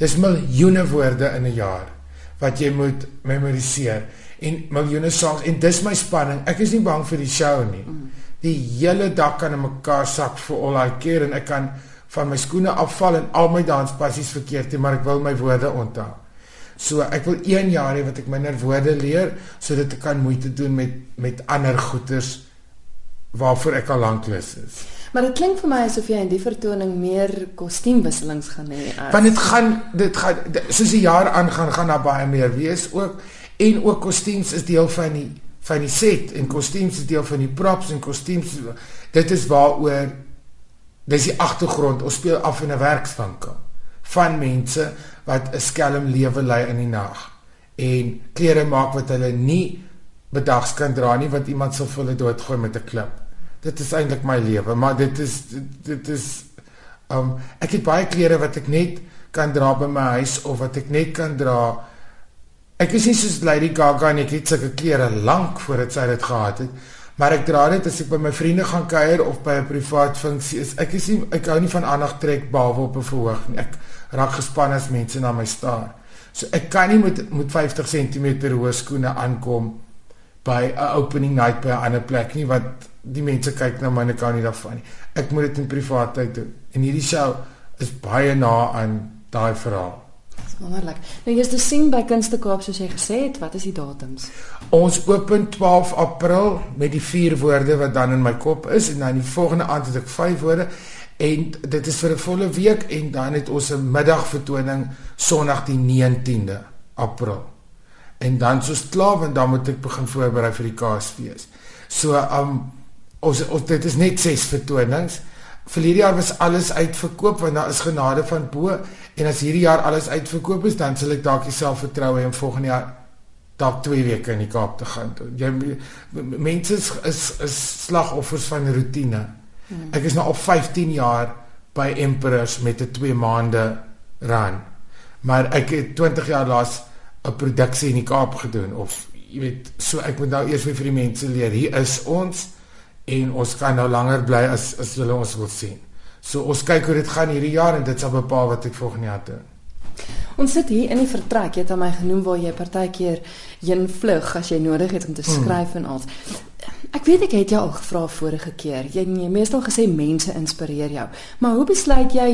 Dis miljoene woorde in 'n jaar wat jy moet memoriseer en miljoene songs en dis my spanning. Ek is nie bang vir die show nie. Die hele dag kan in mekaar sak vir al daai keer en ek kan van my skoene afval en al my danspassies verkeerd hê, maar ek wil my woorde onthou. So ek wil 1 jaar hê wat ek minder woorde leer sodat ek kan moeite doen met met ander goeters waarvoor ek al lank lus is. Maar dit klink vir my asof jy in die vertoning meer kostuumwisselings gaan hê. Want dit gaan dit gaan soos die jaar aangaan gaan daar baie meer wees ook en ook kostuums is deel van die van die set en kostuums is deel van die props en kostuums dit is waaroor Dis die agtergrond. Ons speel af in 'n werkswinkel van mense wat 'n skelm lewe lei in die nag en klere maak wat hulle nie bedags kan dra nie want iemand sal hulle doodgooi met 'n klip. Dit is eintlik my lewe, maar dit is dit, dit is um ek het baie klere wat ek net kan dra by my huis of wat ek net kan dra. Ek is nie soos Lady Gaga nie, ek het sulke klere lank voordat sy dit gehad het. Maar ek dra dit as ek by my vriende gaan kuier of by 'n privaat funksie is. Ek is nie ek hou nie van aandag trek behalwe op 'n verhoog nie. Ek raak gespanne as mense na my staar. So ek kan nie met met 50 cm hoë skoene aankom by 'n opening night by 'n ander plek nie wat die mense kyk na my en ek kan nie daarvan nie. Ek moet dit in privaat tyd doen. En hierdie show is baie na aan daai verhaal. Wonderlik. Nou jy's te sien by Kunste Kaap soos jy gesê het, wat is die datums? Ons open 12 April met die vier woorde wat dan in my kop is en dan die volgende aand het ek vyf woorde en dit is vir 'n volle week en dan het ons 'n middagvertoning Sondag die 19de April. En dan soos klaar want dan moet ek begin voorberei vir die Kaasfees. So um ons, ons dit is net ses vertonings. Verlede jaar was alles uitverkoop want daar is genade van bo en as hierdie jaar alles uitverkoop is dan sal ek dalk self vertrou hê om volgende jaar dalk 2 weke in die Kaap te gaan. Jy mense is, is is slagoffers van rotine. Hmm. Ek is nou al 15 jaar by Emperors met 'n 2 maande run. Maar ek het 20 jaar laas 'n produksie in die Kaap gedoen of jy weet, so ek moet nou eers weer vir die mense leer. Hier is ons en ons kan nou langer bly as as julle ons wil sien. So ons kyk hoe dit gaan hierdie jaar en dit sal bepaal wat ek volgende jaar doen. Ons sit hier in die vertrek. Jy het aan my genoem waar jy partykeer heen vlug as jy nodig het om te hmm. skryf hmm. en al. Ek weet ek het jou al gevra vorige keer. Jy het meestal gesê mense inspireer jou. Maar hoe besluit jy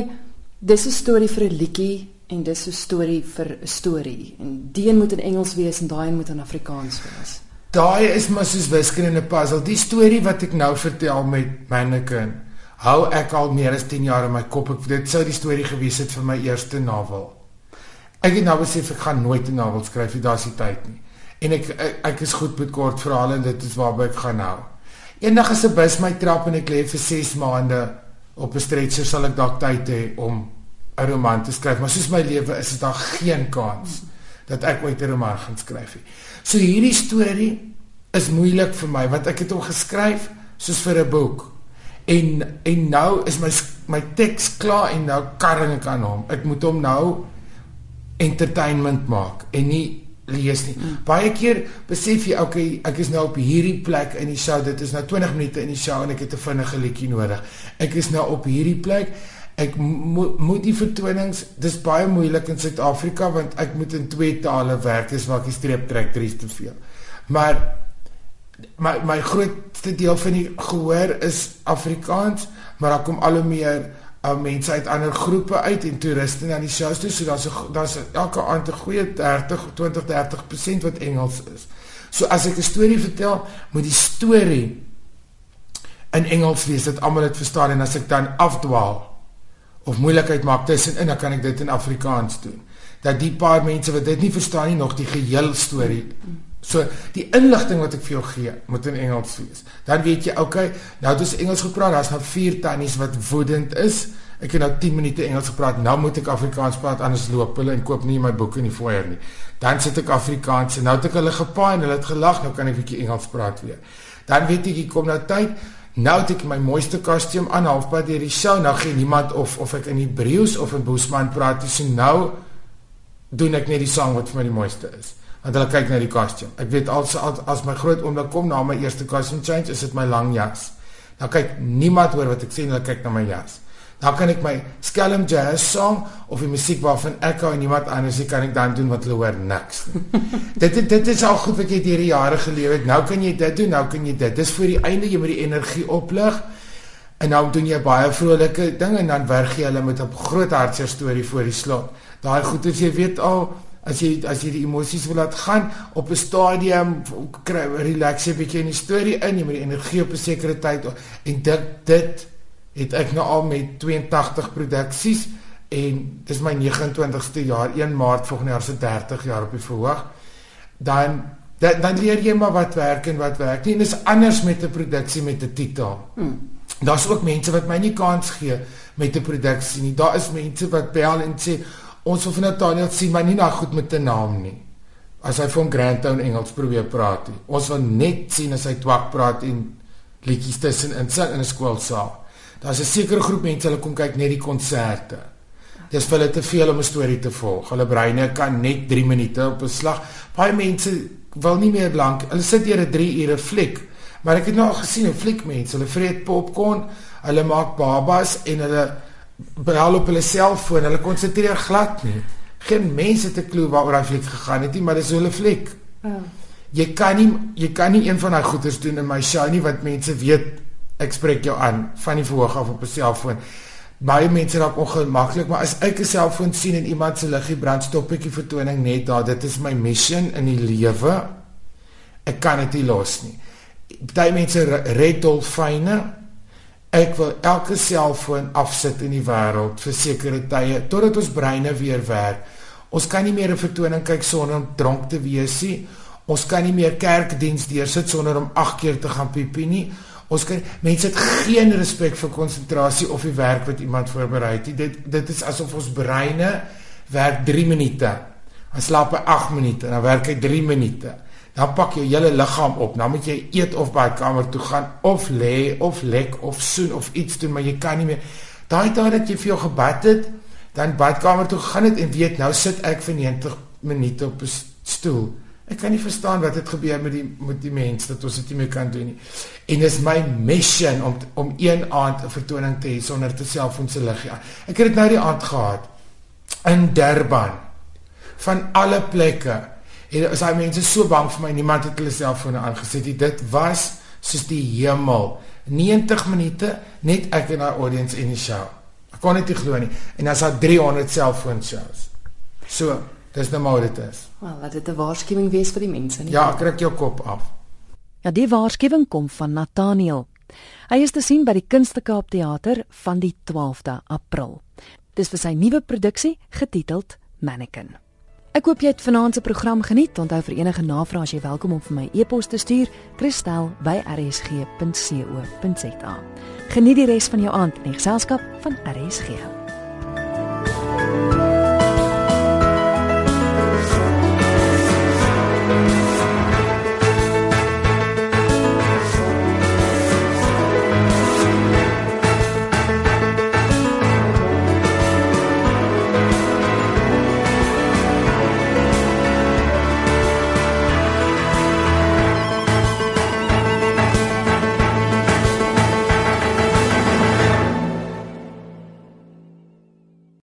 dis 'n storie vir 'n liedjie en dis 'n storie vir 'n storie en die een moet in Engels wees en daai een moet in Afrikaans wees? Daai is maar soos wiskunde in 'n puzzle. Die storie wat ek nou vertel met kind, hou ek al meer as 10 jaar in my kop. Ek dit sou die storie gewees het vir my eerste novel. Ek het nou besef ek gaan nooit 'n novel skryf nie, daar's nie tyd nie en ek, ek ek is goed met kort verhale en dit is waarby ek gaan nou. Eendag as 'n bus my trap en ek lê vir 6 maande op 'n stretcher sal ek dalk tyd hê om 'n roman te skryf, maar soos my lewe is dit daar geen kans dat ek ooit 'n roman gaan skryf nie. So hierdie storie is moeilik vir my want ek het hom geskryf soos vir 'n boek. En en nou is my my teks klaar en nou karring ek aan hom. Ek moet hom nou entertainment maak en nie lees nie. Mm. Baie keer besef jy okay, ek is nou op hierdie plek in die show. Dit is nou 20 minute in die show en ek het 'n vinnige liedjie nodig. Ek is nou op hierdie plek. Ek mo moet die vertonings, dis baie moeilik in Suid-Afrika want ek moet in twee tale werk. Dis waar ek streep trek drie te veel. Maar my my grootste deel van die gehoor is Afrikaans, maar daar kom al hoe meer uh, mense uit ander groepe uit en toeriste na die shows toe so daar's daar's elke aand 'n goeie 30 20 30% wat Engels is. So as ek 'n storie vertel, moet die storie in Engels wees dat almal dit verstaan en as ek dan afdwaal of moeilikheid maak tussenin, dan kan ek dit in Afrikaans doen. Dat die paar mense wat dit nie verstaan nie nog die geheel storie So die inligting wat ek vir jou gee moet in Engels wees. Dan weet jy, okay, nou het ons Engels gepraat, daar's nou vier tannies wat woedend is. Ek het nou 10 minute Engels gepraat. Nou moet ek Afrikaans praat anders loop hulle en koop nie my boeke in die foyer nie. Dan sit ek Afrikaans en nou het ek hulle gepaai en hulle het gelag, nou kan ek 'n bietjie Engels praat weer. Dan weet ek ek kom nou tyd. Nou het ek my mooiste kostuum aan halfpad deur die show. Nou gee niemand of of ek in Hebreëus of in Boesman praat. Dis nou doen ek net die sang wat vir my die mooiste is want hulle kyk na die kostuum. Ek weet als as, as my groot oom dan kom na my eerste costume change, is dit my lang jas. Nou kyk niemand hoor wat ek sê, hulle kyk na my jas. Dan kan ek my skelm jazz song of die musiek waarvan ek hou en niemand anders nie kan ek dan doen wat hulle hoor niks. dit dit is al goed wat jy hierdie jare geleef het. Nou kan jy dit doen, nou kan jy dit. Dis vir die einde jy moet die energie oplig. En nou doen jy baie vrolike dinge en dan werk jy hulle met 'n groot hartseer storie voor die slot. Daai goed as jy weet al as jy as jy die emosies wil laat gaan op 'n stadium kry relax 'n bietjie in die storie in jy moet die energie op 'n sekere tyd en dit dit het ek nou al met 82 produksies en dis my 29ste jaar 1 Maart volgende jaar se 30 jaar op die verhoog dan dan, dan leer jy maar wat werk en wat werk nie en dis anders met 'n produksie met 'n titel hmm. daar's ook mense wat my nie kans gee met 'n produksie nie daar is mense wat bel en sê ons wil van Nathaniel sien maar nie na goed met 'n naam nie. As hy van Grandtown Engels probeer praat nie. Ons wil net sien as hy twak praat en liedjies tussen in sit in 'n skoolsaal. Daar's 'n sekere groep mense hulle kom kyk net die konserte. Dis vir hulle te veel om 'n storie te volg. Hulle breine kan net 3 minute op 'n slag. Baie mense wil nie meer lank. Hulle sit hier 'n 3 ure fliek. Maar ek het nou al gesien 'n fliek mense, hulle vreet popcorn, hulle maak babas en hulle bel op hulle selfoon. Hulle konsentreer glad nie. Geen mense het 'n klou waaroor hy fliek gegaan het nie, maar dis hulle fliek. Oh. Jy kan nie jy kan nie een van daai goeders doen in my show nie want mense weet ek spreek jou aan van die verhoog af op 'n selfoon. Baie mense raak ongemaklik, maar as ek 'n selfoon sien en iemand se liggie brand, stop ek die vertoning net daar. Dit is my mission in die lewe. Ek kan dit nie los nie. Party mense red dolfyne Ek wil elke selfoon afsit in die wêreld vir sekere tye totdat ons breine weer werk. Ons kan nie meer 'n vertoning kyk sonder om dronk te wees nie. Ons kan nie meer kerkdiens deursit sonder om 8 keer te gaan piepie nie. Ons kan mense het geen respek vir konsentrasie of die werk wat iemand voorberei het. Dit dit is asof ons breine werk 3 minute. Ons slaap 8 minute en dan werk hy 3 minute dan pak jou hele liggaam op. Dan moet jy eet of by die kamer toe gaan of lê of lek of soen of iets doen, maar jy kan nie meer. Daai tyd dat jy vir jou gebad het, dan badkamer toe gaan dit en weet nou sit ek vir 90 minute op 'n stoel. Ek kan nie verstaan wat het gebeur met die met die mense dat ons dit nie meer kan doen nie. En dis my mission om om een aand 'n vertoning te hê sonder te selfoon se lig. Ek het dit nou die aand gehad in Durban. Van alle plekke En as hy mense so bang vir my, niemand het hulle selfone aangesit nie. Dit was soos die hemel. 90 minute net ek en daai audience in die show. Ek kon dit nie glo nie. En as daar 300 selfoon shows. So, dis nou maar dit is. Wel, laat dit 'n waarskuwing wees vir die mense nie. Ja, kry jou kop af. Ja, die waarskuwing kom van Nathaniel. Hy is te sien by die Kunste Kaap Theater van die 12de April. Dis vir sy nuwe produksie getiteld Mannequin. Ek hoop jy het vanaand se program geniet. Onthou vir enige navrae as jy welkom om vir my e-pos te stuur, kristel@rsg.co.za. Geniet die res van jou aand in die geselskap van RSG.